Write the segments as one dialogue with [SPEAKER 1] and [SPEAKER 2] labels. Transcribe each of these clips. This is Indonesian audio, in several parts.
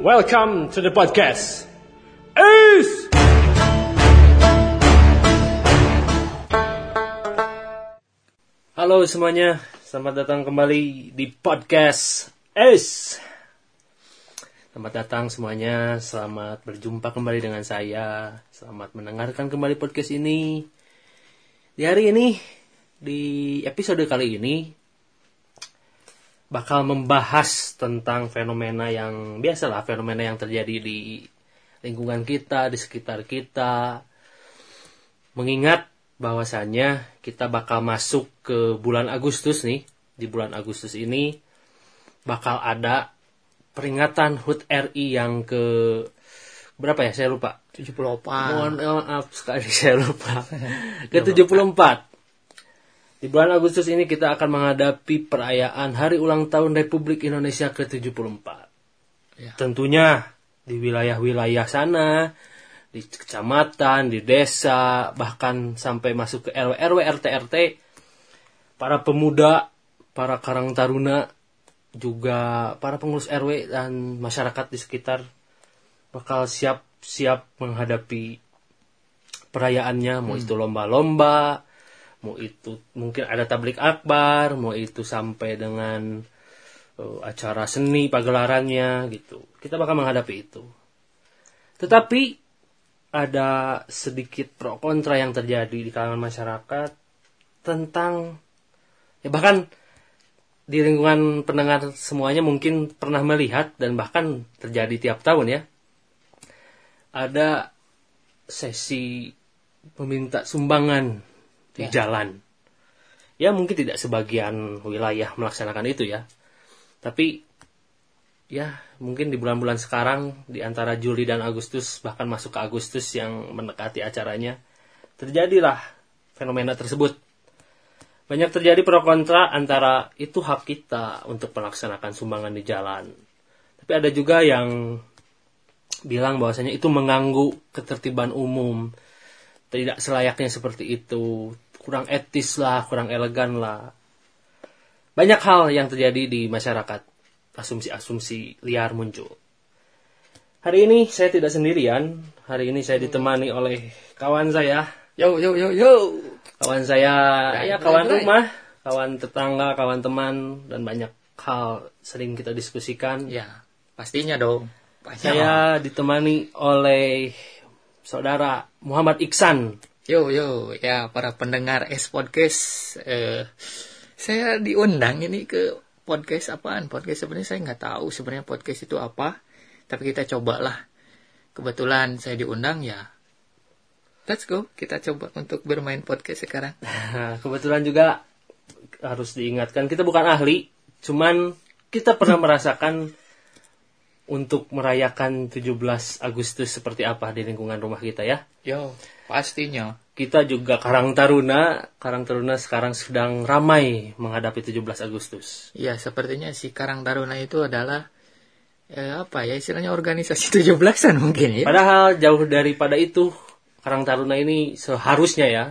[SPEAKER 1] Welcome to the podcast. Ace! Halo semuanya, selamat datang kembali di podcast Ace. Selamat datang semuanya, selamat berjumpa kembali dengan saya. Selamat mendengarkan kembali podcast ini. Di hari ini, di episode kali ini, bakal membahas tentang fenomena yang biasalah fenomena yang terjadi di lingkungan kita, di sekitar kita. Mengingat bahwasannya kita bakal masuk ke bulan Agustus nih. Di bulan Agustus ini bakal ada peringatan HUT RI yang ke berapa ya? Saya lupa.
[SPEAKER 2] 74.
[SPEAKER 1] Mohon maaf sekali saya lupa. Ke 74. Di bulan Agustus ini kita akan menghadapi perayaan Hari Ulang Tahun Republik Indonesia ke-74.
[SPEAKER 2] Ya.
[SPEAKER 1] Tentunya di wilayah-wilayah sana, di kecamatan, di desa, bahkan sampai masuk ke RW, RW, RT, RT, para pemuda, para karang taruna, juga para pengurus RW dan masyarakat di sekitar bakal siap-siap menghadapi perayaannya, mau itu lomba-lomba, mau itu mungkin ada tablik akbar, mau itu sampai dengan eh, acara seni pagelarannya gitu. Kita bakal menghadapi itu. Tetapi ada sedikit pro kontra yang terjadi di kalangan masyarakat tentang ya bahkan di lingkungan pendengar semuanya mungkin pernah melihat dan bahkan terjadi tiap tahun ya. Ada sesi meminta sumbangan di jalan. Ya mungkin tidak sebagian wilayah melaksanakan itu ya. Tapi ya mungkin di bulan-bulan sekarang di antara Juli dan Agustus bahkan masuk ke Agustus yang mendekati acaranya terjadilah fenomena tersebut. Banyak terjadi pro kontra antara itu hak kita untuk melaksanakan sumbangan di jalan. Tapi ada juga yang bilang bahwasanya itu mengganggu ketertiban umum. Tidak selayaknya seperti itu. Kurang etis lah, kurang elegan lah. Banyak hal yang terjadi di masyarakat. Asumsi-asumsi liar muncul. Hari ini saya tidak sendirian. Hari ini saya ditemani oleh kawan saya.
[SPEAKER 2] Yo yo yo yo.
[SPEAKER 1] Kawan saya, ya kawan rumah, kawan tetangga, kawan teman, dan banyak hal sering kita diskusikan.
[SPEAKER 2] Ya, pastinya dong. Banyak.
[SPEAKER 1] Saya ditemani oleh saudara Muhammad Iksan.
[SPEAKER 2] Yo yo, ya para pendengar S Podcast. Eh, saya diundang ini ke podcast apaan? Podcast sebenarnya saya nggak tahu sebenarnya podcast itu apa. Tapi kita cobalah. Kebetulan saya diundang ya. Let's go, kita coba untuk bermain podcast sekarang.
[SPEAKER 1] Kebetulan juga harus diingatkan kita bukan ahli, cuman kita pernah merasakan untuk merayakan 17 Agustus seperti apa di lingkungan rumah kita ya.
[SPEAKER 2] Yo, pastinya.
[SPEAKER 1] Kita juga Karang Taruna, Karang Taruna sekarang sedang ramai menghadapi 17 Agustus.
[SPEAKER 2] Ya, sepertinya si Karang Taruna itu adalah eh, apa ya istilahnya organisasi 17-an mungkin ya.
[SPEAKER 1] Padahal jauh daripada itu, Karang Taruna ini seharusnya ya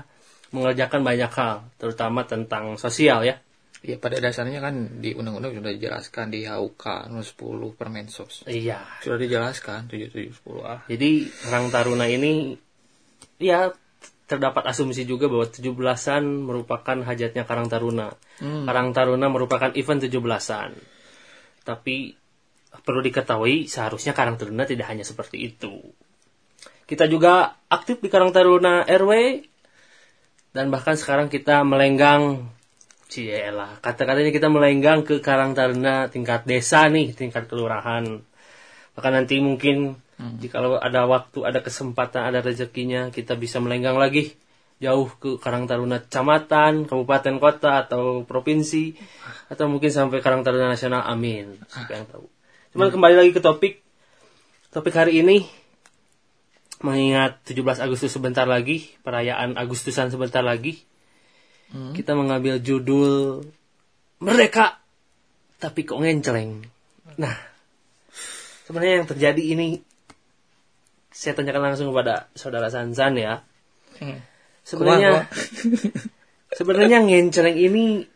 [SPEAKER 1] mengerjakan banyak hal, terutama tentang sosial ya.
[SPEAKER 2] Ya pada dasarnya kan di undang-undang sudah dijelaskan di HUK nomor 10 Permensos.
[SPEAKER 1] Iya.
[SPEAKER 2] Sudah dijelaskan 7710A.
[SPEAKER 1] Jadi Karang Taruna ini ya terdapat asumsi juga bahwa 17-an merupakan hajatnya Karang Taruna.
[SPEAKER 2] Hmm.
[SPEAKER 1] Karang Taruna merupakan event 17-an. Tapi perlu diketahui seharusnya Karang Taruna tidak hanya seperti itu. Kita juga aktif di Karang Taruna RW dan bahkan sekarang kita melenggang Cielah, kata-katanya kita melenggang ke Karang Taruna tingkat desa nih, tingkat kelurahan. Bahkan nanti mungkin jika ada waktu, ada kesempatan, ada rezekinya, kita bisa melenggang lagi jauh ke Karang Taruna kecamatan, kabupaten, kota atau provinsi atau mungkin sampai Karang Taruna nasional. Amin. Siapa yang tahu. Cuman kembali lagi ke topik. Topik hari ini mengingat 17 Agustus sebentar lagi, perayaan Agustusan sebentar lagi. Kita mengambil judul Merdeka tapi kok ngenceleng. Nah, sebenarnya yang terjadi ini saya tanyakan langsung kepada saudara Sansan ya.
[SPEAKER 2] Hmm.
[SPEAKER 1] Sebenarnya sebenarnya ngenceleng ini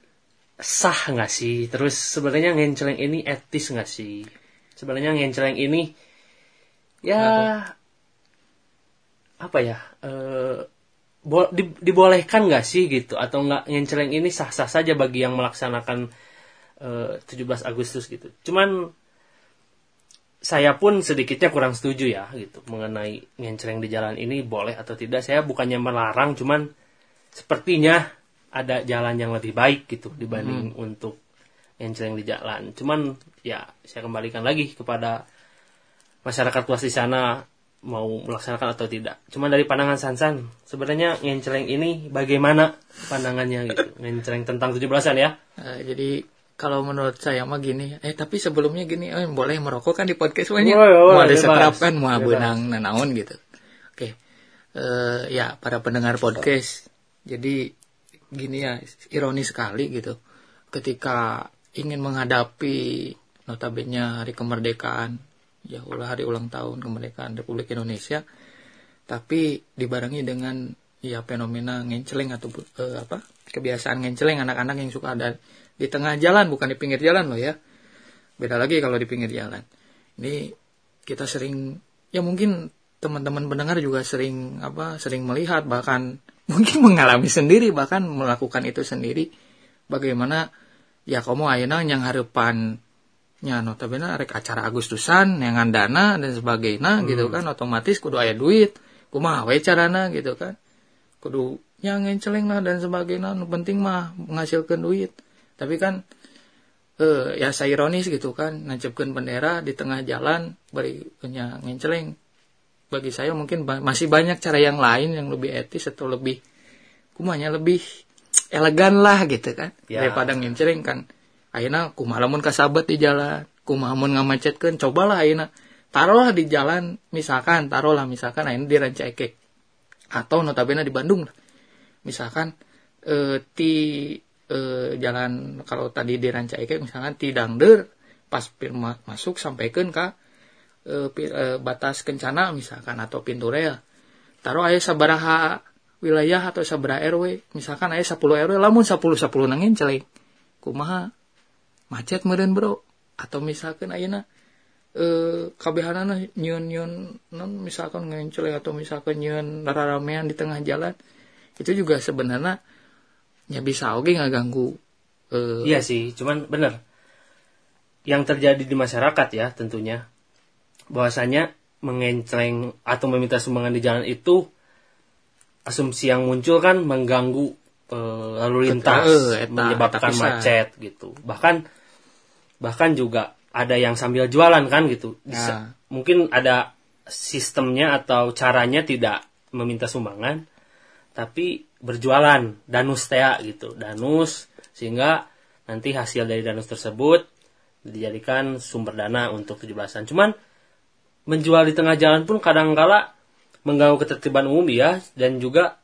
[SPEAKER 1] sah nggak sih? Terus sebenarnya ngenceleng ini etis nggak sih? sebenarnya ngenceleng ini ya apa ya eh, bo- di- dibolehkan nggak sih gitu? Atau nggak ngenceleng ini sah-sah saja bagi yang melaksanakan eh, 17 Agustus gitu? Cuman saya pun sedikitnya kurang setuju ya gitu. Mengenai ngenceleng di jalan ini boleh atau tidak. Saya bukannya melarang cuman sepertinya ada jalan yang lebih baik gitu dibanding untuk ngenceleng di jalan. Cuman ya saya kembalikan lagi kepada masyarakat luas di sana mau melaksanakan atau tidak. Cuman dari pandangan Sansan sebenarnya ngenceleng ini bagaimana pandangannya gitu? Ngenceleng tentang 17-an ya?
[SPEAKER 2] Eh, jadi kalau menurut saya mah gini, eh tapi sebelumnya gini, eh boleh merokok kan di podcast banyak,
[SPEAKER 1] boleh,
[SPEAKER 2] mau ada kan, mau benang nanaon gitu. Oke, Eh, ya para pendengar podcast, jadi gini ya, ironis sekali gitu, ketika ingin menghadapi notabene hari kemerdekaan, ya ulah hari ulang tahun kemerdekaan Republik Indonesia, tapi dibarengi dengan ya fenomena ngenceleng atau eh, apa kebiasaan ngenceleng anak-anak yang suka ada di tengah jalan bukan di pinggir jalan loh ya. Beda lagi kalau di pinggir jalan. Ini kita sering ya mungkin teman-teman pendengar juga sering apa sering melihat bahkan mungkin mengalami sendiri bahkan melakukan itu sendiri. Bagaimana ya kamu ayeuna yang harapan nya notabene rek acara Agustusan yang dana dan sebagainya gitu kan. Otomatis kudu aya duit. Kumaha we carana gitu kan. Kudu yang ngenceleng lah dan sebagainya. Nu penting mah menghasilkan duit. Tapi kan eh ya saya ironis gitu kan. Nancepkeun bendera di tengah jalan bari nya ngenceleng. Bagi saya mungkin ba- masih banyak cara yang lain yang lebih etis atau lebih kumanya lebih elegan lah gitu kan.
[SPEAKER 1] Ya.
[SPEAKER 2] daripada ngenceleng kan ayeuna kumaha lamun kasabat di jalan kumaha mun ngamacetkeun cobalah ayeuna taruhlah di jalan misalkan taruhlah misalkan ayeuna di Rancaikek atau notabene di Bandung lah. Misalkan eh, di eh, jalan kalau tadi di Rancaikek misalkan di Dangder pas pir- ma- masuk sampaikan ke pi- eh, batas kencana misalkan atau pintu rel. Taruh aya sabaraha wilayah atau sabaraha RW misalkan aya 10 RW lamun 10 10 nangin celeng. Kumaha macet meureun bro atau misalkan ayeuna eh kabehanana nyieun non misalkan ngencel atau misalkan nyieun raramean di tengah jalan itu juga sebenarnya ya bisa oke nggak ganggu eh
[SPEAKER 1] Iya sih, cuman bener. Yang terjadi di masyarakat ya tentunya. Bahwasanya mengenceleng atau meminta sumbangan di jalan itu asumsi yang muncul kan mengganggu eh, lalu lintas,
[SPEAKER 2] eh, eta-
[SPEAKER 1] menyebabkan
[SPEAKER 2] eta
[SPEAKER 1] macet gitu. Bahkan bahkan juga ada yang sambil jualan kan gitu. Bisa-
[SPEAKER 2] Nah.
[SPEAKER 1] Mungkin ada sistemnya atau caranya tidak meminta sumbangan tapi berjualan danus tea gitu danus sehingga nanti hasil dari danus tersebut dijadikan sumber dana untuk 17-an cuman menjual di tengah jalan pun kadangkala mengganggu ketertiban umum ya dan juga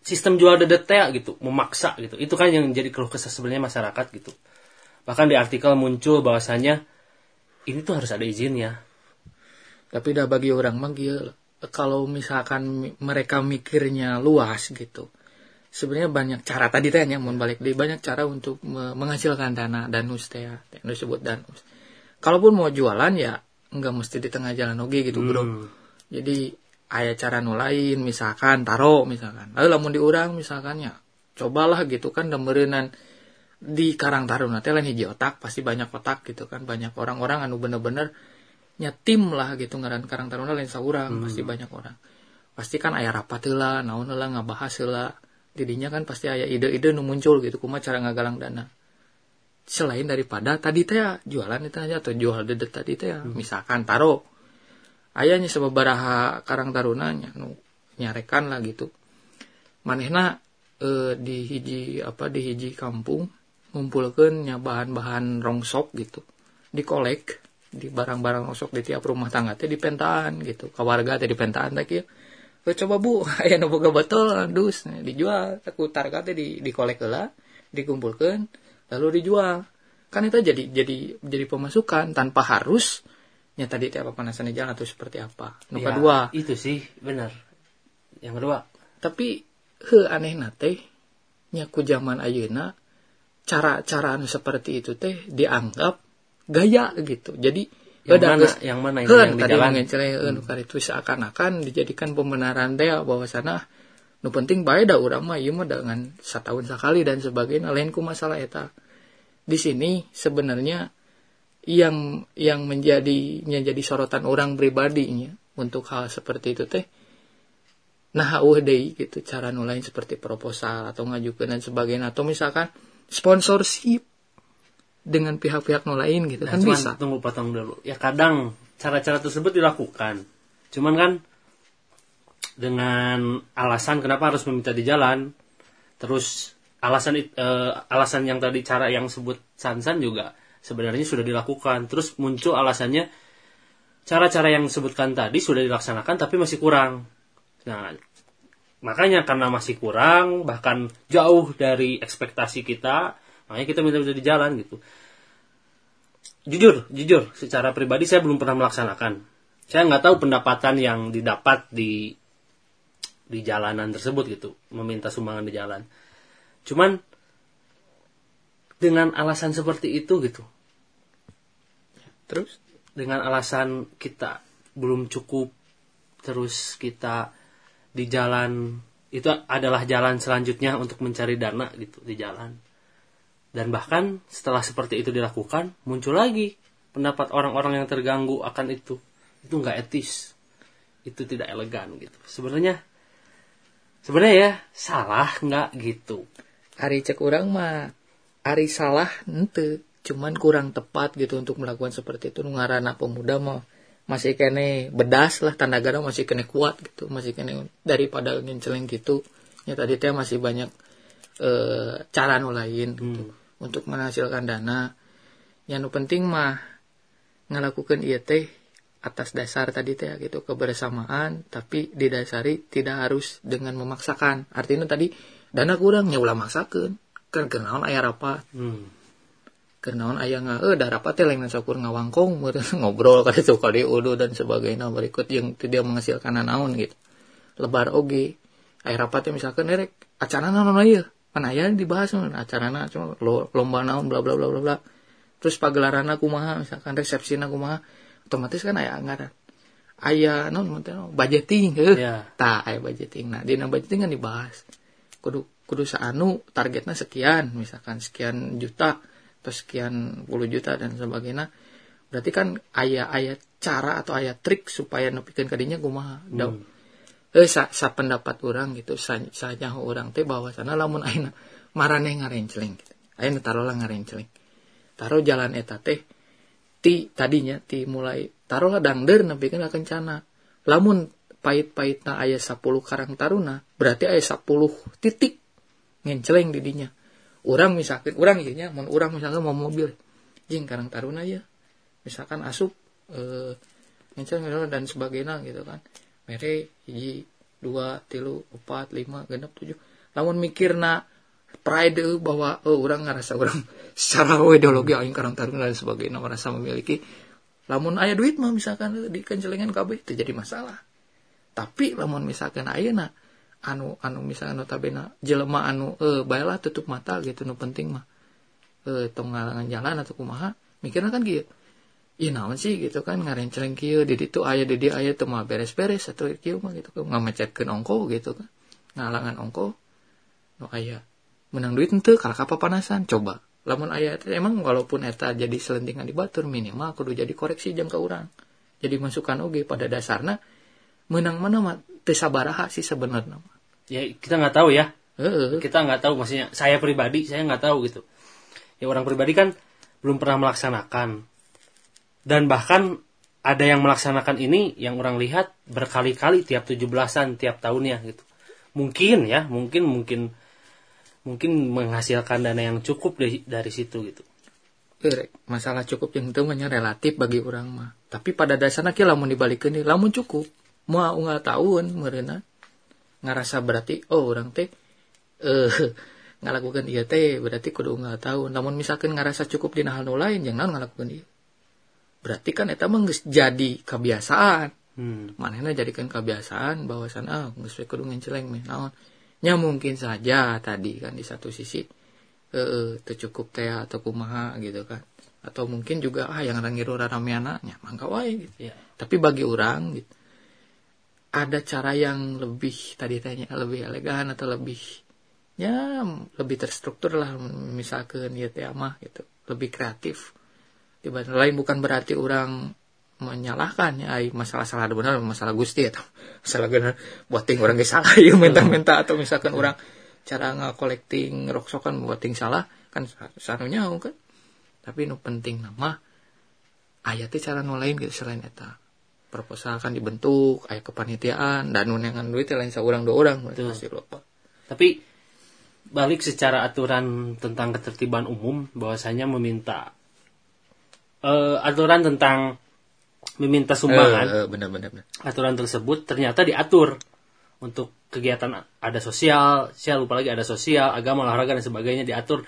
[SPEAKER 1] sistem jual dedet tea gitu memaksa gitu itu kan yang jadi keluh kesah sebenarnya masyarakat gitu bahkan di artikel muncul bahwasanya ini tuh harus ada izinnya.
[SPEAKER 2] Tapi dah bagi orang mah kieu, kalau misalkan mi- mereka mikirnya luas gitu sebenarnya banyak cara. Tadi tanya mau balik di banyak cara untuk me- menghasilkan dana danus teh ya yang disebut danus. Kalaupun mau jualan ya nggak mesti di tengah jalan oge gitu bro.
[SPEAKER 1] Hmm.
[SPEAKER 2] jadi aya cara nu lain misalkan taro misalkan. Lalu lamun diurang misalkan ya cobalah gitu kan demeureunnan di Karang Taruna teh lain hiji otak pasti banyak otak gitu kan. Banyak orang-orang anu bener-bener nya tim lah gitu ngaran Karang Taruna lain saurang pasti banyak orang. Pasti kan aya rapat heula naon heula ngabahas heula. Didinya kan pasti aya ide-ide nu muncul gitu kumaha cara ngagalang dana. Selain daripada tadi teh jualan itu aja atau jual dedet tadi teh ya, misalkan taro. Ayahnya sababaraha Karang Taruna nya nu nyarekan lah gitu. Manehna eh, di hiji apa di hiji kampung ngumpulkeun nya bahan-bahan rongsok gitu. Dikolek di barang-barang rongsok di tiap rumah tangga teh dipentaan gitu. Ka warga teh dipentaan teh kieu. "Eh, coba bu aya nu boga botol dus dijual. Ku targa teh di dikolek heula dikumpulkeun lalu dijual. Kan itu jadi jadi jadi pemasukan tanpa harus nya tadi teh apa panasan di jalan atau seperti apa. Nu
[SPEAKER 1] Ya,
[SPEAKER 2] kedua.
[SPEAKER 1] itu sih benar. Yang kedua.
[SPEAKER 2] Tapi he aneh teh nya ku zaman ayeuna cara-cara anu seperti itu teh dianggap gaya gitu. Jadi
[SPEAKER 1] yang mana? yang mana yang di
[SPEAKER 2] tadi heun hmm. itu seakan-akan dijadikan pembenaran teh bahwa sana nu penting bae da urang mah ieu mah dengan setahun sekali dan sebagainya. Lain ku masalah eta. Di sini sebenarnya yang yang menjadi menjadi sorotan orang pribadinya untuk hal seperti itu teh nah eueuh deui gitu cara nu lain seperti proposal atau ngajukeun dan sebagainya. Atau misalkan sponsorship dengan pihak-pihak lain gitu
[SPEAKER 1] Nah,
[SPEAKER 2] kan
[SPEAKER 1] cuman
[SPEAKER 2] bisa
[SPEAKER 1] tunggu potong dulu. Ya kadang cara-cara tersebut dilakukan. Cuman kan dengan alasan kenapa harus meminta di jalan. Terus alasan eh, alasan yang tadi cara yang sebut Sansan juga sebenarnya sudah dilakukan. Terus muncul alasannya cara-cara yang disebutkan tadi sudah dilaksanakan tapi masih kurang. Nah, makanya karena masih kurang bahkan jauh dari ekspektasi kita, makanya kita minta-minta di jalan gitu. Jujur jujur secara pribadi saya belum pernah melaksanakan. Saya nggak tahu pendapatan yang didapat di di jalanan tersebut gitu. Meminta sumbangan di jalan. Cuman dengan alasan seperti itu gitu.
[SPEAKER 2] Terus?
[SPEAKER 1] Dengan alasan kita belum cukup terus kita di jalan itu adalah jalan selanjutnya untuk mencari dana gitu di jalan. Dan bahkan setelah seperti itu dilakukan muncul lagi pendapat orang-orang yang terganggu akan itu. Itu nggak etis. Itu tidak elegan gitu. Sebenarnya sebenarnya ya salah nggak gitu.
[SPEAKER 2] Ari cek orang mah Ari salah ente. Cuman kurang tepat gitu untuk melakukan seperti itu. Ngarana pemuda mah masih kene bedas lah tanda gara masih kene kuat gitu masih kene daripada nginceleng gitu. Ya tadi teh masih banyak eh, cara nu lain gitu untuk menghasilkan dana. Yang penting mah ngelakukan iya teh atas dasar tadi teh gitu kebersamaan tapi didasari tidak harus dengan memaksakan. Artinya tadi dana kurang ya ulah maksakan kan kenaon aya rapat
[SPEAKER 1] hmm.
[SPEAKER 2] Kenaon aya nga eh da rapat lain sakur ngawangkong ngobrol kada tuh kali udu dan sebagainya. Berikut yang tidak menghasilkan naon gitu. Lebar oge aya rapat teh misalkan erek acara naon ieu kan aya dibahas mun acarana cuma lo- lomba naon bla bla bla bla bla. Terus pagelaranna kumaha misalkan resepsina kumaha otomatis kan aya anggaran. Aya naon mun teh naon, budgeting heuh
[SPEAKER 1] Ya.
[SPEAKER 2] tah aya budgeting. Nah dina budgeting kan dibahas. Kudu kudu saanu targetnya sekian misalkan sekian juta sekian puluh juta dan sebagainya. Berarti kan aya aya cara atau aya trik supaya nepikeun kadinya kumaha? Da eh sa, sa pendapat orang gitu sa, sa nyaho orang teh bahwa sana lamun aina marane ngarenceleng gitu. aina taruhlah ngarenceleng taruh jalan eta teh ti tadinya ti mulai taruhlah dangder nepikeun ka kencana lamun pait-paitna aya 10 karang taruna berarti aya 10 titik ngenceleng di dinya orang misalkan orang ieu nya mun urang misalkan mau mobil. Jing karang taruna ya misalkan asup eh dan sebagainya gitu kan. Mere hiji dua tilu empat lima genep tujuh. Lamun mikirna pride eueuh bahwa oh orang ngerasa orang secara ideologi aing karang taruna dan sebagainya merasa memiliki. Lamun aya duit mah misalkan di kencelengan kabeh itu jadi masalah. Tapi lamun misalkan ayeuna anu anu misalkan notabene jelema anu eh baelah tutup mata gitu nu penting mah. Eh tong ngalangan jalan atau kumaha mikirna kan gitu Iya naon sih? gitu kan ngarenceleng kieu di ditu aya di dia aya mah beres-beres atau kieu mah gitu kan ngamecetkeun ongko gitu kan ngalangan ongko nu aya menang duit henteu kalak panasan coba. Lamun aya emang walaupun eta jadi selentingan di batur minimal kudu jadi koreksi jam ke urang. Jadi masukan oge pada dasarna menang mana sabaraha sih sebenarnya.
[SPEAKER 1] Ya kita nggak tahu ya. Kita nggak tahu maksudnya saya pribadi saya nggak tahu gitu. Ya orang pribadi kan belum pernah melaksanakan. Dan bahkan ada yang melaksanakan ini yang orang lihat berkali-kali tiap 17-an tiap tahunnya gitu. Mungkin ya mungkin mungkin mungkin menghasilkan dana yang cukup dari, dari situ gitu.
[SPEAKER 2] Erek, masalah cukup yang itu relatif bagi orang mah. Tapi pada dasarnya kita lamun dibalikeun deui, lamun cukup. Mau unggal tahun meureunan ngarasa berarti oh orang teh eh ngalakukan ieu teh berarti kudu unggal tahun. Namun misalkan ngarasa cukup di hal nu lain yang naon ngalakukan. Berarti kan eta mah jadi kebiasaan.
[SPEAKER 1] hmm.
[SPEAKER 2] Manehna jadikan kebiasaan bahwasan ah geus we kudu ngenceleng meh naon. Ya mungkin saja tadi kan di satu sisi eh cukup teh atau kumaha gitu kan atau mungkin juga ah yang ngiru rame anaknya mangga wae gitu
[SPEAKER 1] ya
[SPEAKER 2] tapi bagi orang gitu ada cara yang lebih tadi tanya lebih elegan atau lebih ya lebih terstruktur lah. Misalkan ya teh gitu. Lebih kreatif. Dibanding lain bukan berarti orang menyalahkan ya. Masalah salah ada benar masalah gusti atau masalah benar buat ting orang gak salah ya minta-minta atau misalkan orang cara nggak collecting roksokan buat ting salah kan sarunya kan. Tapi nu penting nama ayatnya cara nu lain gitu selain eta proposal kan dibentuk ayat kepanitiaan dan nunengan duit lain seorang dua orang pasti lupa.
[SPEAKER 1] Tapi balik secara aturan tentang ketertiban umum bahwasanya meminta eh, aturan tentang meminta sumbangan
[SPEAKER 2] Eh, eh, benar benar benar.
[SPEAKER 1] aturan tersebut ternyata diatur untuk kegiatan ada sosial, saya lupa lagi ada sosial, agama, olahraga dan sebagainya diatur.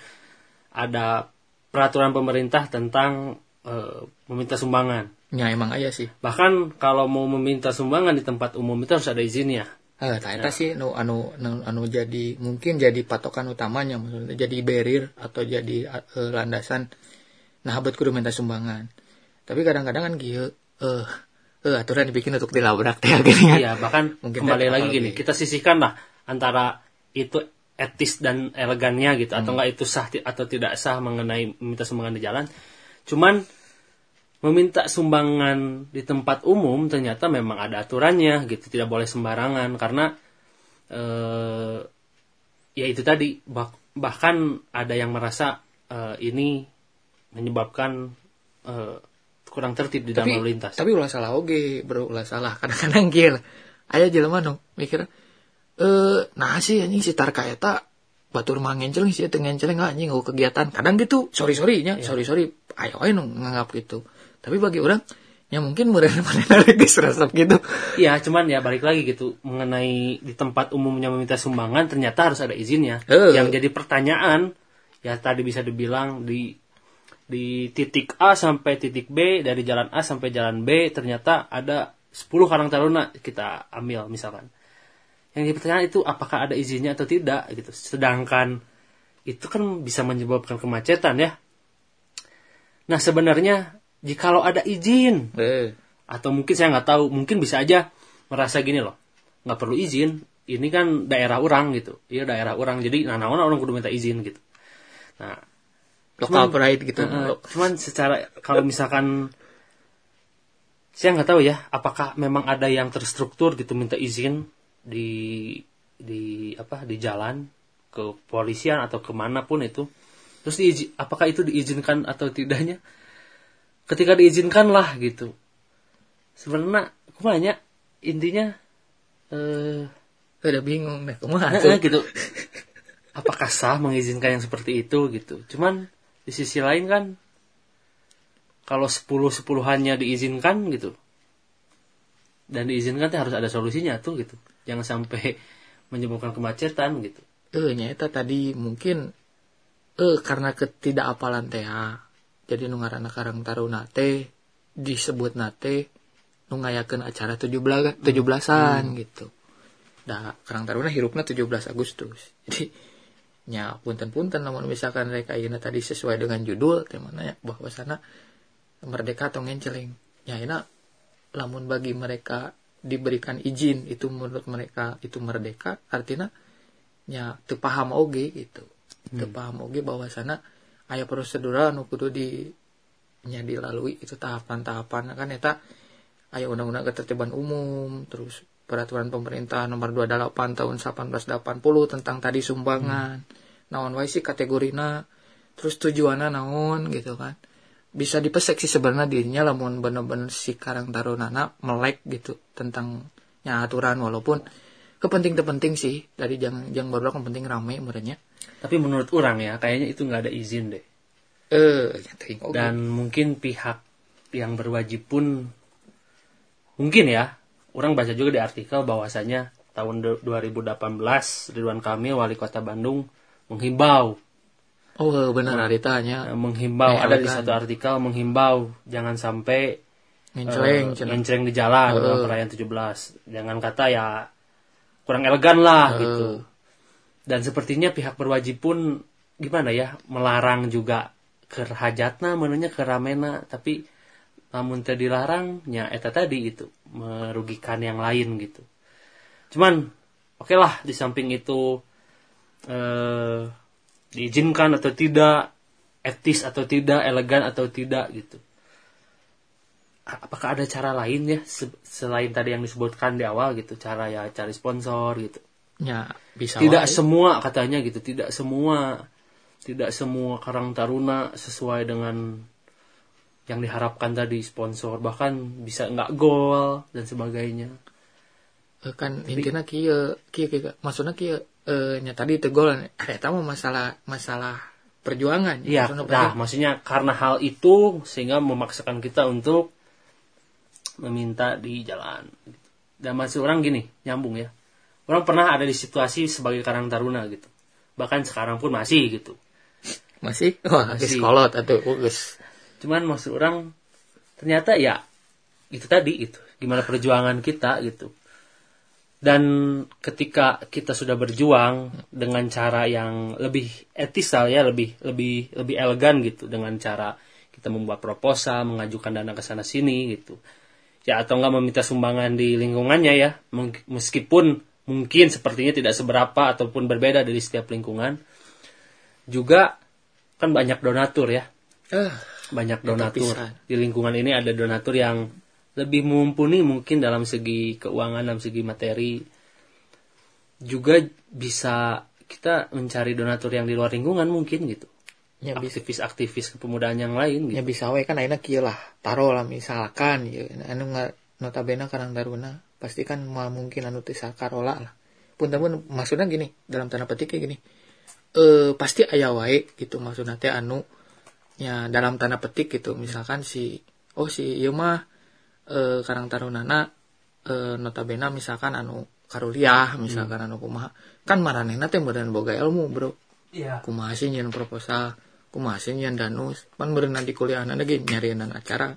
[SPEAKER 1] Ada peraturan pemerintah tentang eh, meminta sumbangan.
[SPEAKER 2] ya emang aja sih
[SPEAKER 1] Bahkan kalau mau meminta sumbangan di tempat umum itu harus ada izinnya.
[SPEAKER 2] Ah, tak eta sih nu anu, anu anu jadi mungkin jadi patokan utamanya maksudnya jadi barrier atau jadi eh, landasan nah buat kudu minta sumbangan. Tapi kadang-kadang kan gitu eh eh aturan dibikin untuk dilabrak teh gini kan.
[SPEAKER 1] Iya, bahkan
[SPEAKER 2] Mungkin
[SPEAKER 1] kembali lagi gini, kita sisihkan lah antara itu etis dan elegannya gitu,
[SPEAKER 2] Hmm.
[SPEAKER 1] atau enggak itu sah atau tidak sah mengenai meminta sumbangan di jalan. Cuman meminta sumbangan di tempat umum ternyata memang ada aturannya gitu, tidak boleh sembarangan karena eh, ya itu tadi bah- bahkan ada yang merasa eh, ini menyebabkan eh, kurang tertib di dalam lalu lintas.
[SPEAKER 2] tapi ulah salah oge bro ulah salah. Kadang-kadang kieu aya jelema nu mikir eh nah sih anjing si tarka eta batur mah ngenceleng sih teu ngenceleng anjing ngau kegiatan kadang gitu sorry sorry nya sorry sorry ayo ayo nu nganggap gitu tapi bagi orang ya mungkin meureun manehna geus resep gitu
[SPEAKER 1] Ya, cuman ya balik lagi gitu mengenai di tempat umumnya meminta sumbangan ternyata harus ada izinnya.
[SPEAKER 2] Eh.
[SPEAKER 1] Yang jadi pertanyaan ya tadi bisa dibilang di di titik A sampai titik B dari jalan A sampai jalan B ternyata ada 10 karang taruna kita ambil misalkan. Yang jadi pertanyaan itu apakah ada izinnya atau tidak gitu. Sedangkan itu kan bisa menyebabkan kemacetan ya. Nah, sebenarnya jikalau ada izin
[SPEAKER 2] eh.
[SPEAKER 1] atau mungkin saya nggak tahu mungkin bisa aja merasa gini loh nggak perlu izin ini kan daerah orang gitu. Iya daerah orang. Jadi nah naon orang kudu minta izin gitu. Nah
[SPEAKER 2] lokal
[SPEAKER 1] Cuman-
[SPEAKER 2] pride gitu.
[SPEAKER 1] Eh, cuman secara kalau misalkan saya nggak tahu ya apakah memang ada yang terstruktur gitu minta izin di di apa di jalan ke polisian atau ke mana pun itu. Terus diizi, apakah itu diizinkan atau tidaknya? Ketika diizinkan lah gitu. Sebenarnya aku banyak intinya eh
[SPEAKER 2] udah bingung deh kumaha tuh
[SPEAKER 1] gitu. Apakah sah mengizinkan yang seperti itu gitu. Cuman di sisi lain kan kalau sepuluh sepuluhannya diizinkan gitu. Dan diizinkan teh harus ada solusinya tuh gitu jangan sampai menyebabkan kemacetan gitu.
[SPEAKER 2] Eh nyata tadi mungkin eh karena ketidakapalan teh jadi nu ngaranna karang taruna teh disebut nate nu ngayakeun acara 17 17-an gitu. Da karang taruna hirupna 17 Agustus. Jadi nya punten-punten namun misalkan mereka ayeuna tadi sesuai dengan judul teh mana ya bahwa sana merdeka atau ngenceleng ya enak lamun bagi mereka diberikan izin itu menurut mereka itu merdeka artinya nya teu paham oge gitu. Teu paham oge bahwa sana aya prosedural nu kudu di nya dilalui itu tahapan-tahapan. Kan eta aya undang-undang ketertiban umum terus peraturan pemerintah nomor 28 tahun 1880 tentang tadi sumbangan. Naon wae sih kategorina terus tujuannya naon gitu kan bisa dipesek sih sebenarnya dirinya lamun bener-bener si karang tarunana melek gitu tentang nya aturan walaupun kepenting penting sih. Dari jang jang baru kan penting rame merenya
[SPEAKER 1] tapi menurut orang ya kayaknya itu nggak ada izin deh.
[SPEAKER 2] Eh ya oge.
[SPEAKER 1] dan mungkin pihak yang berwajib pun mungkin ya orang baca juga di artikel bahwasanya tahun du- 2018 Ridwan Kamil wali kota Bandung menghimbau
[SPEAKER 2] oh bener aritanya
[SPEAKER 1] eh, menghimbau
[SPEAKER 2] Eh,
[SPEAKER 1] ada di satu artikel menghimbau jangan sampai
[SPEAKER 2] ngenceleng
[SPEAKER 1] eh,
[SPEAKER 2] cenah.
[SPEAKER 1] ngenceleng di jalan dalam perayaan 17 jangan kata ya kurang elegan lah
[SPEAKER 2] Heeh.
[SPEAKER 1] gitu. Dan sepertinya pihak berwajib pun gimana ya melarang juga kerhajatna menunya keramena. Tapi namun teu dilarang nya eta tadi gitu merugikan yang lain gitu. Cuman oke lah di samping itu eh, diizinkan atau tidak etis atau tidak elegan atau tidak gitu. Apakah ada cara lain ya se- selain tadi yang disebutkan di awal gitu? Cara ya cari sponsor gitu.
[SPEAKER 2] Ya, bisa
[SPEAKER 1] tidak
[SPEAKER 2] wae.
[SPEAKER 1] semua katanya gitu. Tidak semua tidak semua karang taruna sesuai dengan yang diharapkan tadi sponsor. Bahkan bisa nggak gol dan sebagainya.
[SPEAKER 2] Eh, kan intinya kieu kieu kieu maksudnya kieu eh nya tadi teu gol eta mah masalah masalah perjuangan
[SPEAKER 1] Iya,
[SPEAKER 2] Maksudna
[SPEAKER 1] nah maksudnya karena hal itu sehingga memaksakan kita untuk meminta di jalan. Dan masih orang gini, nyambung ya. Orang pernah ada di situasi sebagai karang taruna gitu. Bahkan sekarang pun masih gitu.
[SPEAKER 2] masih wah
[SPEAKER 1] Masih.
[SPEAKER 2] geus kolot atuh geus
[SPEAKER 1] Cuman maksud orang ternyata ya itu tadi itu gimana perjuangan kita gitu. Dan ketika kita sudah berjuang dengan cara yang lebih etisal ya, lebih lebih lebih elegan gitu dengan cara kita membuat proposal, mengajukan dana ke sana sini gitu. Ya atau enggak meminta sumbangan di lingkungannya ya, meskipun mungkin sepertinya tidak seberapa ataupun berbeda dari setiap lingkungan. Juga kan banyak donatur ya,
[SPEAKER 2] ah
[SPEAKER 1] banyak donatur di lingkungan ini ada donatur yang lebih mumpuni mungkin dalam segi keuangan dalam segi materi. Juga bisa kita mencari donatur yang di luar lingkungan mungkin gitu.
[SPEAKER 2] Bisa.
[SPEAKER 1] Aktivis-aktivis kepemudaan yang lain gitu.
[SPEAKER 2] Nya bisa we kan ayeuna kieu lah. Taro lah misalkan ya anu nga- notabene karang daruna pasti kan mungkin anu teu sakarola lah. Pun pun maksudnya gini dalam tanda petik kayak gini. Eh pasti aya wae gitu maksudnya teh anu ya dalam tanda petik gitu. Misalkan si oh si ieu mah eh karang tarunana eh notabene misalkan anu karuliah misalkan anu kumaha. Kan maranehna teh meureun boga ilmu bro.
[SPEAKER 1] Iya.
[SPEAKER 2] Kumaha sih nyeun proposal? Kumaha sih nyeun danus? Pan meureun nanti kuliahna lagi nyarianan acara.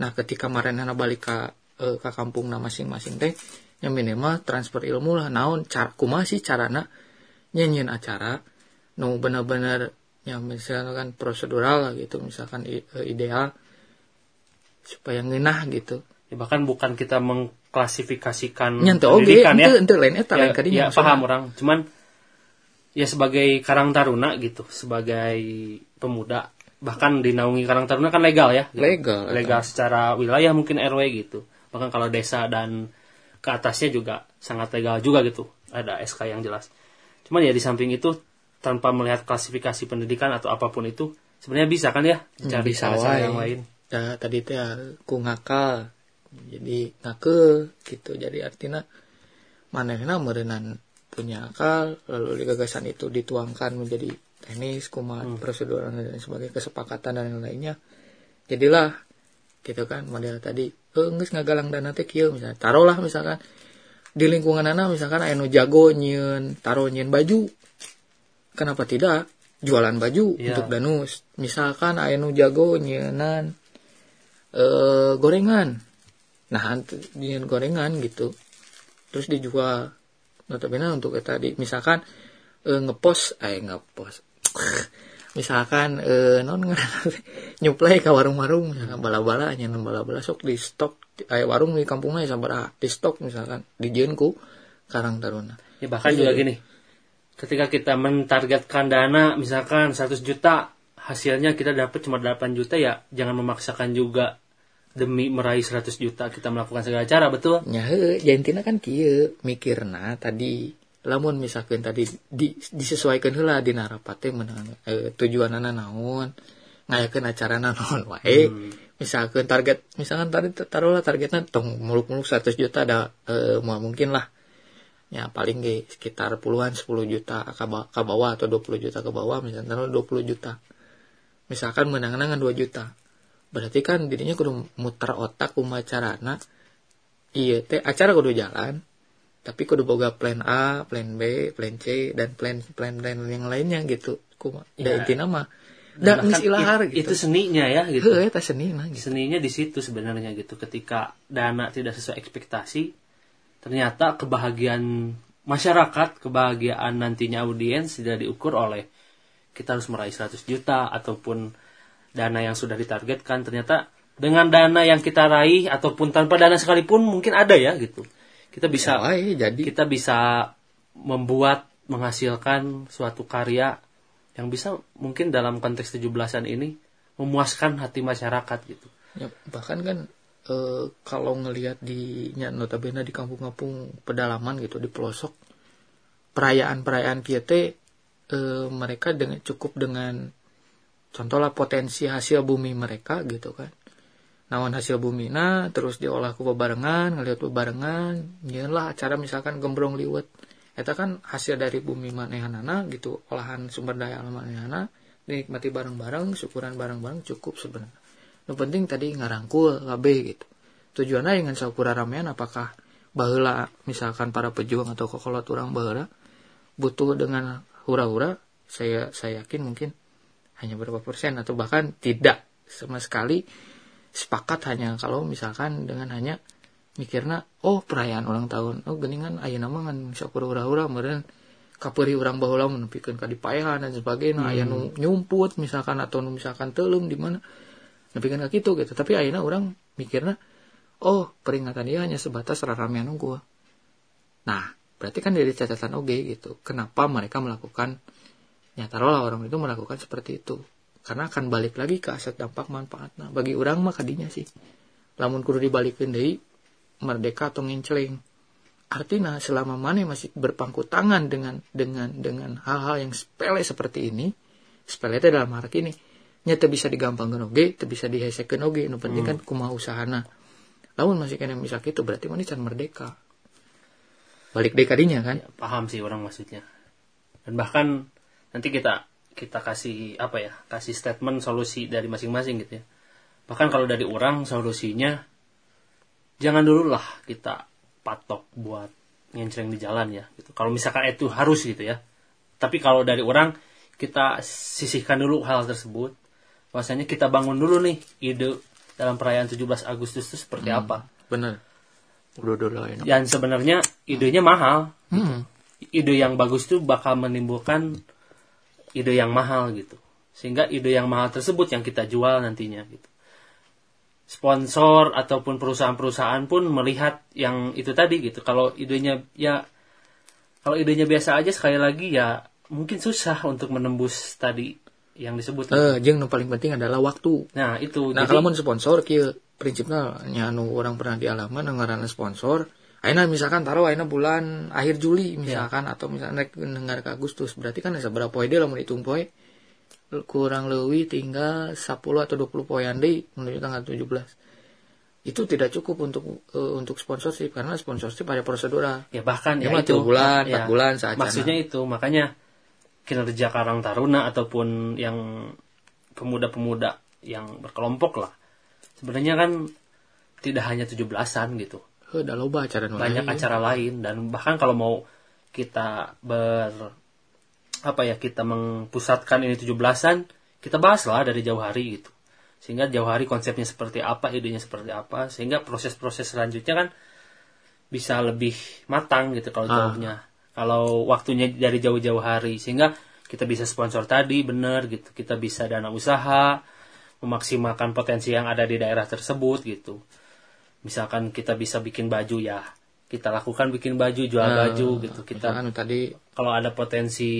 [SPEAKER 2] Nah ketika maranehna balik ka eh, ka kampungna masing-masing teh yang minimal transfer ilmu lah naon cara kumaha sih carana nyanyian acara? Nu bener-bener yang misalkan prosedural lah gitu misalkan ideal supaya ngeunah gitu.
[SPEAKER 1] Ya, bahkan bukan kita mengklasifikasikan
[SPEAKER 2] nyantu oge
[SPEAKER 1] pendidikan ya.
[SPEAKER 2] ente ente lain eta lain
[SPEAKER 1] ya,
[SPEAKER 2] kadinya
[SPEAKER 1] ya
[SPEAKER 2] maksudna.
[SPEAKER 1] paham orang. Cuman ya sebagai karang taruna gitu sebagai pemuda bahkan dinaungi karang taruna kan legal ya gitu.
[SPEAKER 2] Legal,
[SPEAKER 1] legal. Secara wilayah mungkin RW gitu. Bahkan kalau desa dan ke atasnya juga sangat legal juga gitu. Ada SK yang jelas. Cuman ya di samping itu tanpa melihat klasifikasi pendidikan atau apa pun itu sebenarnya bisa kan ya? Cari
[SPEAKER 2] bisa
[SPEAKER 1] cara-cara yang lain
[SPEAKER 2] Da, tadi teh ya, ku ngakal. Jadi ngake gitu. Jadi artinya manehna meureunan punya akal lalu gagasan itu dituangkan menjadi teknis kumat prosedur dan lain sebagainya kesepakatan dan yang lainnya. Jadilah gitu kan model tadi. Eh geus ngagalang dana teh kieu misalnya. Taruhlah misalkan di lingkungan anak misalkan anu jago nyieun taruh nyieun baju. Kenapa tidak? Jualan baju
[SPEAKER 1] Iya.
[SPEAKER 2] untuk danus. Misalkan anu jago nyieunnan eh gorengan. Nah nyieun gorengan gitu. Terus dijual. Notabene untuk kita di misalkan eh, ngepost eh ngepost. Misalkan eh, non nyuplai ke warung-warung. Misalkan bala-bala nyeun bala-bala. Sok di stok. Aya warung di kampungnya sabaraha di stok misalkan. Dijieun ku karang taruna.
[SPEAKER 1] Ya bahkan
[SPEAKER 2] Iya.
[SPEAKER 1] juga gini, ketika kita mentargetkan dana misalkan 100 juta, hasilnya kita dapat cuma 8 juta ya jangan memaksakan juga demi meraih 100 juta kita melakukan segala cara, betul?
[SPEAKER 2] heuh jantina kan kieu mikirna tadi lamun misalkan tadi di, disesuaikan heula dina rapat teh meunang eh, tujuanana naon ngayakeun acarana naon wae. Misalkan target misalkan tadi taruhlah targetnya tong muluk-muluk 100 juta ada mau mungkin lah. Ya paling ge sekitar puluhan 10 juta ke, ba- ke bawah atau 20 juta ke bawah misalkan taruh 20 juta. Misalkan menang-menangan 2 juta berarti kan dirinya kudu muter otak kumaha carana iya teh acara kudu jalan tapi kudu boga plan A, plan B, plan C dan plan plan plan yang lainnya gitu. Kuma.
[SPEAKER 1] Ya.
[SPEAKER 2] intina mah da
[SPEAKER 1] Bahkan
[SPEAKER 2] geus ilahar
[SPEAKER 1] it-
[SPEAKER 2] gitu.
[SPEAKER 1] Itu seninya ya gitu.
[SPEAKER 2] Heuh eta seni mah gitu.
[SPEAKER 1] Seninya di situ sebenarnya gitu. Ketika dana tidak sesuai ekspektasi, ternyata kebahagiaan masyarakat, kebahagiaan nantinya audiens tidak diukur oleh kita harus meraih 100 juta ataupun dana yang sudah ditargetkan ternyata dengan dana yang kita raih ataupun tanpa dana sekalipun mungkin ada ya gitu kita bisa
[SPEAKER 2] Ya, wae, jadi
[SPEAKER 1] kita bisa membuat menghasilkan suatu karya yang bisa mungkin dalam konteks 17-an ini memuaskan hati masyarakat gitu.
[SPEAKER 2] Ya, bahkan kan eh, kalau ngelihat di nya notabene di kampung-kampung pedalaman gitu di pelosok perayaan-perayaan kia teh eh, mereka dengan cukup dengan contohlah potensi hasil bumi mereka gitu kan. Nawan hasil bumi nah terus diolah ku bebarengan ngelihat bebarengan lah acara misalkan gembrong liwet. Eta kan hasil dari bumi manehanana gitu olahan sumber daya alam manehana dinikmati bareng-bareng syukuran bareng-bareng cukup sebenarnya. Yang penting tadi ngarangkul KB gitu. Tujuannya dengan saukura ramean apakah baheula misalkan para pejuang atau kokolot orang baheula butuh dengan hura-hura? Saya saya yakin mungkin hanya berapa persen atau bahkan tidak sama sekali sepakat hanya kalau misalkan dengan hanya mikirna oh perayaan ulang tahun. Oh geningan ayeuna mah ngan sakur hura-hura meureun kaperi urang baheula menepikeun ka dipaehan dan sebagainya. Aya nu nyumput misalkan atau nu misalkan teuleum di mana nepikeun ka kitu gitu. Tapi ayeuna orang mikirna oh peringatan dia hanya sebatas raramean unggul nah berarti kan dari catatan oge gitu kenapa mereka melakukan ya taruhlah orang itu melakukan seperti itu. Karena akan balik lagi ke aset dampak manfaatnya bagi orang mah kadinya sih. Lamun kudu dibalikin deui merdeka atau nginceling artinya selama mana masih berpangku tangan dengan dengan dengan hal-hal yang sepele seperti ini sepele itu dalam arti ini nyata bisa digampangkan oge teu bisa dihesekeun oge nu penting kan kumaha usahana. Lamun masih kena misal itu berarti mana can merdeka. Balik deh kadinya kan?
[SPEAKER 1] Ya, paham sih orang maksudnya. Dan bahkan nanti kita kita kasih apa ya kasih statement solusi dari masing-masing gitu ya. Bahkan kalau dari orang solusinya jangan dulu lah kita patok buat ngenceng di jalan ya gitu. Kalau misalkan itu harus gitu ya. Tapi kalau dari orang kita sisihkan dulu hal tersebut. Bahwasanya kita bangun dulu nih ide dalam perayaan 17 Agustus itu seperti apa.
[SPEAKER 2] bener udah udah enak
[SPEAKER 1] Dan sebenarnya idenya mahal.
[SPEAKER 2] hmm.
[SPEAKER 1] Ide yang bagus itu bakal menimbulkan ide yang mahal gitu. Sehingga ide yang mahal tersebut yang kita jual nantinya gitu. Sponsor ataupun perusahaan-perusahaan pun melihat yang itu tadi gitu. Kalau idenya ya kalau idenya biasa aja sekali lagi ya mungkin susah untuk menembus tadi yang disebut.
[SPEAKER 2] eh jeung nu paling penting adalah waktu
[SPEAKER 1] Nah, itu.
[SPEAKER 2] Nah,
[SPEAKER 1] Jadi-
[SPEAKER 2] kalau mau sponsor kieu prinsipnya nya anu orang pernah dialaman ngaranna sponsor Aina misalkan taruh Aina bulan akhir Juli misalkan atau misalkan rek dengar ke Agustus berarti kan seberapa poe deui lamun hitung poe? Kurang lebih tinggal 10 atau 20 poean deui menuju tanggal 17 itu tidak cukup untuk eh, untuk sponsorship karena sponsorship ada prosedural
[SPEAKER 1] ya bahkan
[SPEAKER 2] Ya,
[SPEAKER 1] ya, itu
[SPEAKER 2] bulan,
[SPEAKER 1] ya,
[SPEAKER 2] bulan saacana.
[SPEAKER 1] maksudnya itu makanya kinerja Karang Taruna ataupun yang pemuda-pemuda yang berkelompok lah sebenarnya kan tidak hanya 17-an gitu
[SPEAKER 2] heuh da loba acara
[SPEAKER 1] banyak
[SPEAKER 2] lain.
[SPEAKER 1] acara lain dan bahkan kalau mau kita ber apa ya kita mempusatkan ini 17-an kita bahas lah dari jauh hari gitu sehingga jauh hari konsepnya seperti apa idenya seperti apa sehingga proses-proses selanjutnya kan bisa lebih matang gitu kalau
[SPEAKER 2] Ah.
[SPEAKER 1] jauhnya kalau waktunya dari jauh-jauh hari sehingga kita bisa sponsor tadi bener gitu kita bisa dana usaha memaksimalkan potensi yang ada di daerah tersebut gitu misalkan kita bisa bikin baju ya kita lakukan bikin baju jual
[SPEAKER 2] Nah,
[SPEAKER 1] baju gitu kita
[SPEAKER 2] nu tadi
[SPEAKER 1] kalau ada potensi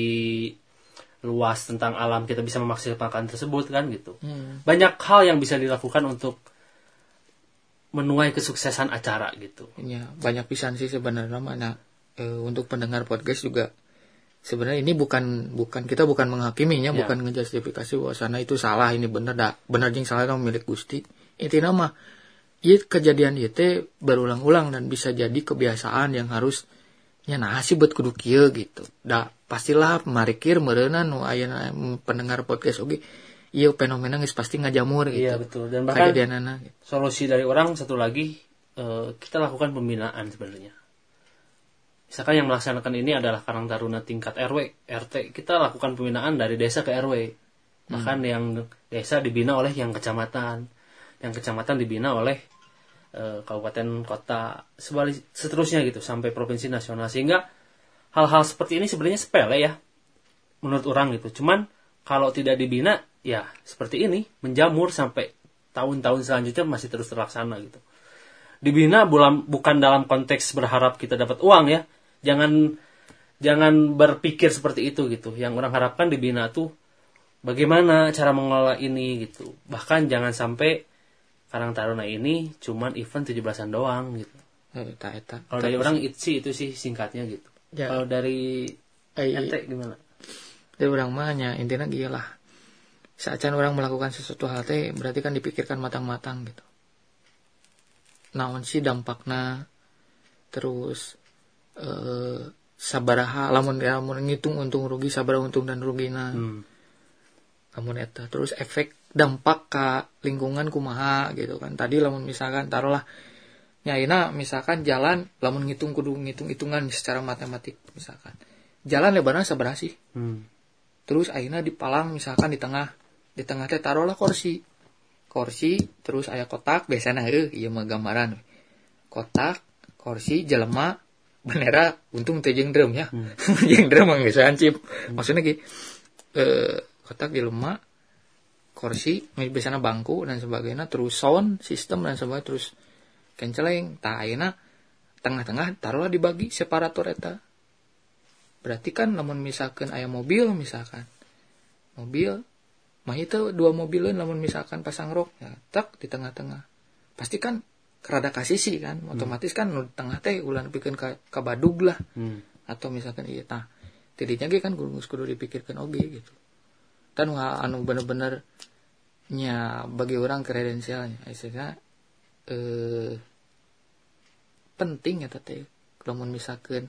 [SPEAKER 1] luas tentang alam kita bisa memaksimalkan tersebut kan gitu
[SPEAKER 2] hmm,
[SPEAKER 1] banyak hal yang bisa dilakukan untuk menuai kesuksesan acara gitu
[SPEAKER 2] Ya, banyak pisan sih sebenarnya mana untuk pendengar podcast juga sebenarnya ini bukan bukan kita bukan menghakiminya,
[SPEAKER 1] Ya.
[SPEAKER 2] bukan ngejustifikasi bahwa sana itu salah, ini bener dah. Bener jeung salah itu milik Gusti. Intinya mah kejadian ieu teh berulang-ulang dan bisa jadi kebiasaan yang harus sih buat kudu kieu gitu. Da pastilah marikir meureunna nu aya pendengar podcast oge ieu fenomena geus pasti ngajamur gitu.
[SPEAKER 1] iya betul dan bahkan
[SPEAKER 2] gitu.
[SPEAKER 1] solusi dari orang satu lagi eh, kita lakukan pembinaan sebenarnya misalkan yang melaksanakan ini adalah Karang Taruna tingkat RW RT kita lakukan pembinaan dari desa ke RW bahkan yang desa dibina oleh yang kecamatan yang kecamatan dibina oleh eh, kabupaten kota sebalik seterusnya gitu sampai provinsi nasional. Sehingga hal-hal seperti ini sebenarnya sepele ya menurut orang gitu. Cuman kalau tidak dibina ya seperti ini menjamur sampai tahun-tahun selanjutnya masih terus terlaksana gitu. Dibina bulan bukan dalam konteks berharap kita dapat uang ya jangan jangan berpikir seperti itu gitu. Yang orang harapkan dibina tuh bagaimana cara mengelola ini gitu. Bahkan jangan sampai Karang Taruna ini cuman event 17-an doang gitu.
[SPEAKER 2] Eta eta.
[SPEAKER 1] Kalau dari orang itu sih itu sih singkatnya gitu.
[SPEAKER 2] Ya.
[SPEAKER 1] kalau dari
[SPEAKER 2] Eh,
[SPEAKER 1] ente gimana?
[SPEAKER 2] Dari orang mahnya intinya gila saat orang melakukan sesuatu hal teh berarti kan dipikirkan matang-matang gitu. Naon sih dampakna? Terus eh sabaraha lamun lamun ngitung untung rugi sabaraha untung dan rugina.
[SPEAKER 1] Hmm.
[SPEAKER 2] Lamun eta. Terus efek dampak ke lingkungan kumaha gitu kan. Tadi lamun misalkan taruhlah nyaina misalkan jalan lamun ngitung kudu ngitung hitungan secara matematik misalkan. Jalan lebarnya sabaraha sih.
[SPEAKER 1] Hmm.
[SPEAKER 2] terus akhirnya dipalang misalkan di tengah. Di tengah teh taruhlah kursi. Kursi terus ayah kotak biasanya eh iya mah gambaran. Kotak kursi jelema bendera untung teh jeung drum ya jeung drum mah geus hancip maksudnya ki eh kotak jelema kursi biasanya bangku dan sebagainya terus sound sistem dan sebagainya terus kenceleng tah ayeuna tengah-tengah taruhlah dibagi separator eta. Berarti kan namun misalkan ayah mobil misalkan mobil mah itu dua mobilan namun misalkan pasang rok ya tak di tengah-tengah. Pasti kan kerada kasisi kan otomatis kan nu di tengah teh ulah bikin badug lah.
[SPEAKER 1] Hmm.
[SPEAKER 2] atau misalkan iya tah tidinya ge kan kudu kudu dipikirkan oge gitu kan anu bener-bener nya bagi orang kredensialnya. Istilahnya eh penting ya teh kalau misalkan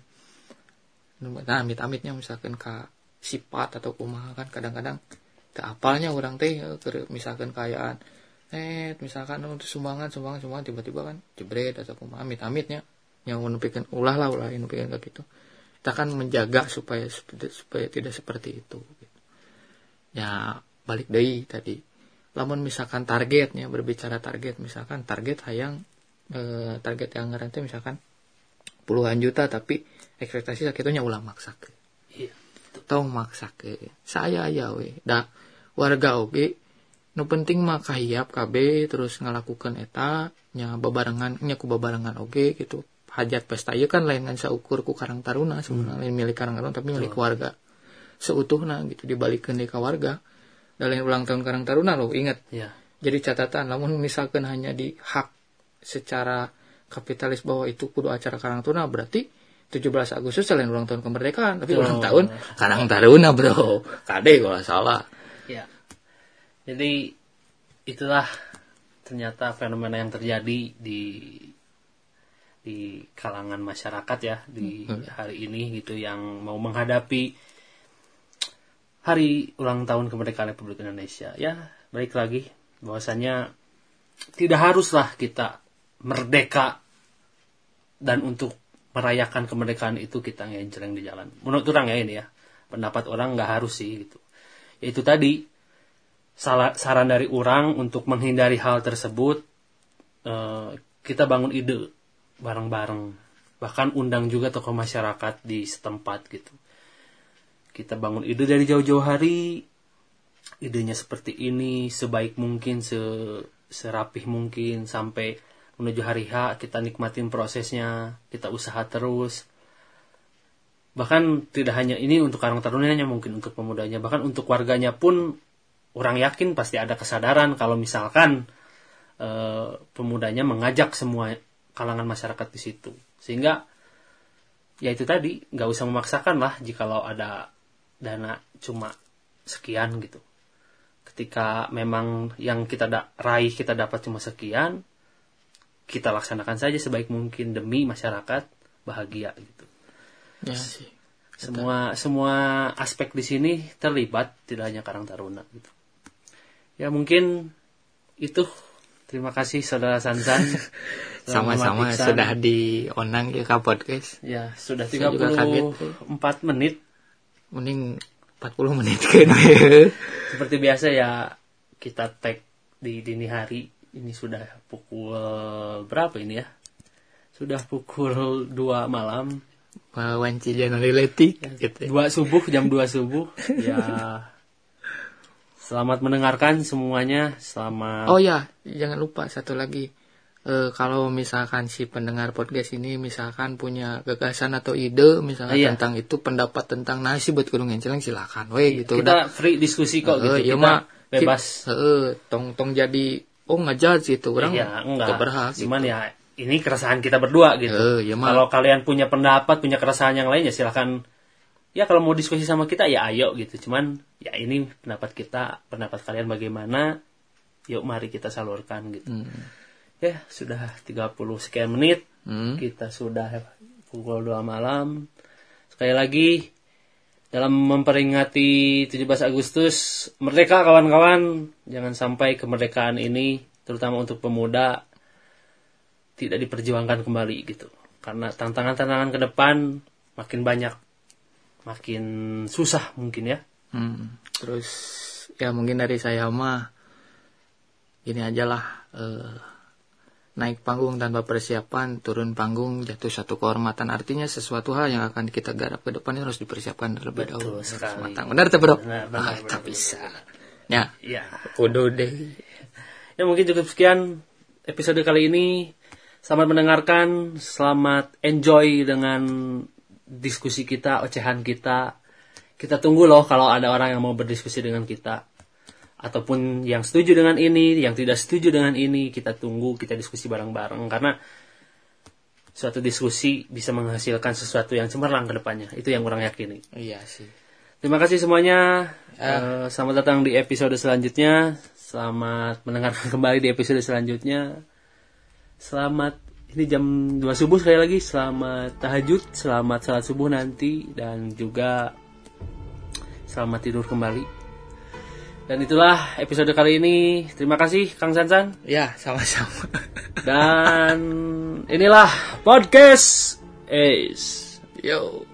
[SPEAKER 2] nah amit-amitnya misalkan ka sifat atau kumaha kan kadang-kadang tak apalnya orang teh eh, misalkan kayaan eh misalkan untuk sumbangan sumbangan sumbangan tiba-tiba kan jebret atau kumaha amit-amitnya. Yang menepikkan ulah lah ulah yang kayak gitu kita kan menjaga supaya supaya tidak seperti itu. Ya balik dari tadi. Lamun misalkan targetnya berbicara target misalkan target hayang eh, target yang ngerente misalkan puluhan juta tapi ekspektasi sakitnya ulah maksa ke
[SPEAKER 1] Iya.
[SPEAKER 2] tong maksa ke saya ya we. Da warga oge nu penting mah kahiap KB terus ngalakukan eta nya bebarengan nya ku bebarengan oge gitu. Hajat pesta ieu kan lain ngan saukur ku Karang Taruna sebenarnya lain milik Karang Taruna tapi milik warga seutuhna gitu dibalikeun deui ka warga da lain ulang tahun Karang Taruna lo ingat.
[SPEAKER 1] Ya
[SPEAKER 2] jadi catatan namun misalkan hanya di hak secara kapitalis bahwa itu kudu acara Karang Taruna berarti 17 Agustus selain ulang tahun kemerdekaan. Tapi ulang
[SPEAKER 1] Oh.
[SPEAKER 2] tahun Karang Taruna bro. Kade kalau salah.
[SPEAKER 1] Ya. Jadi itulah ternyata fenomena yang terjadi di di kalangan masyarakat ya di hari ini gitu yang mau menghadapi hari ulang tahun kemerdekaan Republik Indonesia. Ya, balik lagi bahwasanya tidak haruslah kita merdeka dan untuk merayakan kemerdekaan itu kita ngejeleng di jalan. Menurut orang ya ini ya, pendapat orang nggak harus sih gitu. Yaitu tadi saran dari orang untuk menghindari hal tersebut eh, kita bangun ide bareng-bareng bahkan undang juga tokoh masyarakat di setempat gitu kita bangun ide dari jauh-jauh hari idenya seperti ini sebaik mungkin se serapih mungkin sampai menuju hari H kita nikmatin prosesnya kita usaha terus. Bahkan tidak hanya ini untuk Karang Tarunanya mungkin untuk pemudanya bahkan untuk warganya pun orang yakin pasti ada kesadaran kalau misalkan eh, pemudanya mengajak semua kalangan masyarakat di situ. Sehingga ya itu tadi nggak usah memaksakan lah jikalau ada dana cuma sekian gitu. Ketika memang yang kita da- raih kita dapat cuma sekian kita laksanakan saja sebaik mungkin demi masyarakat bahagia gitu.
[SPEAKER 2] Ya sih.
[SPEAKER 1] semua semua aspek di sini terlibat tidak hanya Karang Taruna gitu. Ya mungkin itu. Terima kasih saudara Sansan.
[SPEAKER 2] Sama-sama sudah di onang ya ka podcast
[SPEAKER 1] ya sudah
[SPEAKER 2] Saya juga kaget.
[SPEAKER 1] 34 menit
[SPEAKER 2] mending 40 menit kan
[SPEAKER 1] seperti biasa ya kita tag di dini hari ini sudah pukul berapa ini ya sudah pukul 2 malam
[SPEAKER 2] wanci jangan leletik gitu
[SPEAKER 1] dua subuh jam 2 subuh ya Selamat mendengarkan semuanya. Selamat.
[SPEAKER 2] Oh ya, jangan lupa satu lagi. Eh, kalau misalkan si pendengar podcast ini misalkan punya gagasan atau ide misalkan
[SPEAKER 1] Iya.
[SPEAKER 2] tentang itu pendapat tentang nasi buat kudu ngenceleng silakan we gitu
[SPEAKER 1] kita free diskusi kok gitu.
[SPEAKER 2] Eh, iya
[SPEAKER 1] kita
[SPEAKER 2] mah
[SPEAKER 1] bebas.
[SPEAKER 2] Heeh, tong tong jadi oh ngajak gitu orang
[SPEAKER 1] Iya, enggak.
[SPEAKER 2] berhak
[SPEAKER 1] Cuman
[SPEAKER 2] gitu.
[SPEAKER 1] ya ini keresahan kita berdua gitu.
[SPEAKER 2] Eh, iya.
[SPEAKER 1] Kalau kalian punya pendapat, punya keresahan yang lain ya silahkan. Ya kalau mau diskusi sama kita ya ayo gitu. Cuman ya ini pendapat kita, pendapat kalian bagaimana? Yuk mari kita salurkan gitu.
[SPEAKER 2] Hmm.
[SPEAKER 1] Ya sudah 30 sekian menit.
[SPEAKER 2] Hmm.
[SPEAKER 1] Kita sudah pukul 2 malam. Sekali lagi dalam memperingati 17 Agustus merdeka kawan-kawan jangan sampai kemerdekaan ini terutama untuk pemuda tidak diperjuangkan kembali gitu karena tantangan-tantangan ke depan makin banyak makin susah mungkin ya
[SPEAKER 2] Hmm. Terus ya mungkin dari saya mah gini aja lah eh, naik panggung tanpa persiapan, turun panggung jatuh satu kehormatan. Artinya sesuatu hal yang akan kita garap ke depan harus dipersiapkan terlebih dahulu. Harus matang. Benar tuh bro?
[SPEAKER 1] Benar, benar,
[SPEAKER 2] ah,
[SPEAKER 1] benar,
[SPEAKER 2] tak
[SPEAKER 1] benar,
[SPEAKER 2] bisa. Ya,
[SPEAKER 1] ya
[SPEAKER 2] kudu deh.
[SPEAKER 1] ya mungkin cukup sekian episode kali ini selamat mendengarkan selamat enjoy dengan diskusi kita ocehan kita kita tunggu loh kalau ada orang yang mau berdiskusi dengan kita ataupun yang setuju dengan ini yang tidak setuju dengan ini kita tunggu kita diskusi bareng-bareng karena suatu diskusi bisa menghasilkan sesuatu yang cemerlang ke depannya itu yang orang yakini
[SPEAKER 2] Iya sih.
[SPEAKER 1] Terima kasih semuanya. Eh, selamat datang di episode selanjutnya. Selamat mendengarkan kembali di episode selanjutnya. Selamat ini jam 2 subuh sekali lagi. Selamat tahajud, selamat salat subuh nanti dan juga selamat tidur kembali. Dan itulah episode kali ini. Terima kasih Kang Sansan.
[SPEAKER 2] Ya, sama-sama.
[SPEAKER 1] Dan inilah podcast Ace.
[SPEAKER 2] Yo.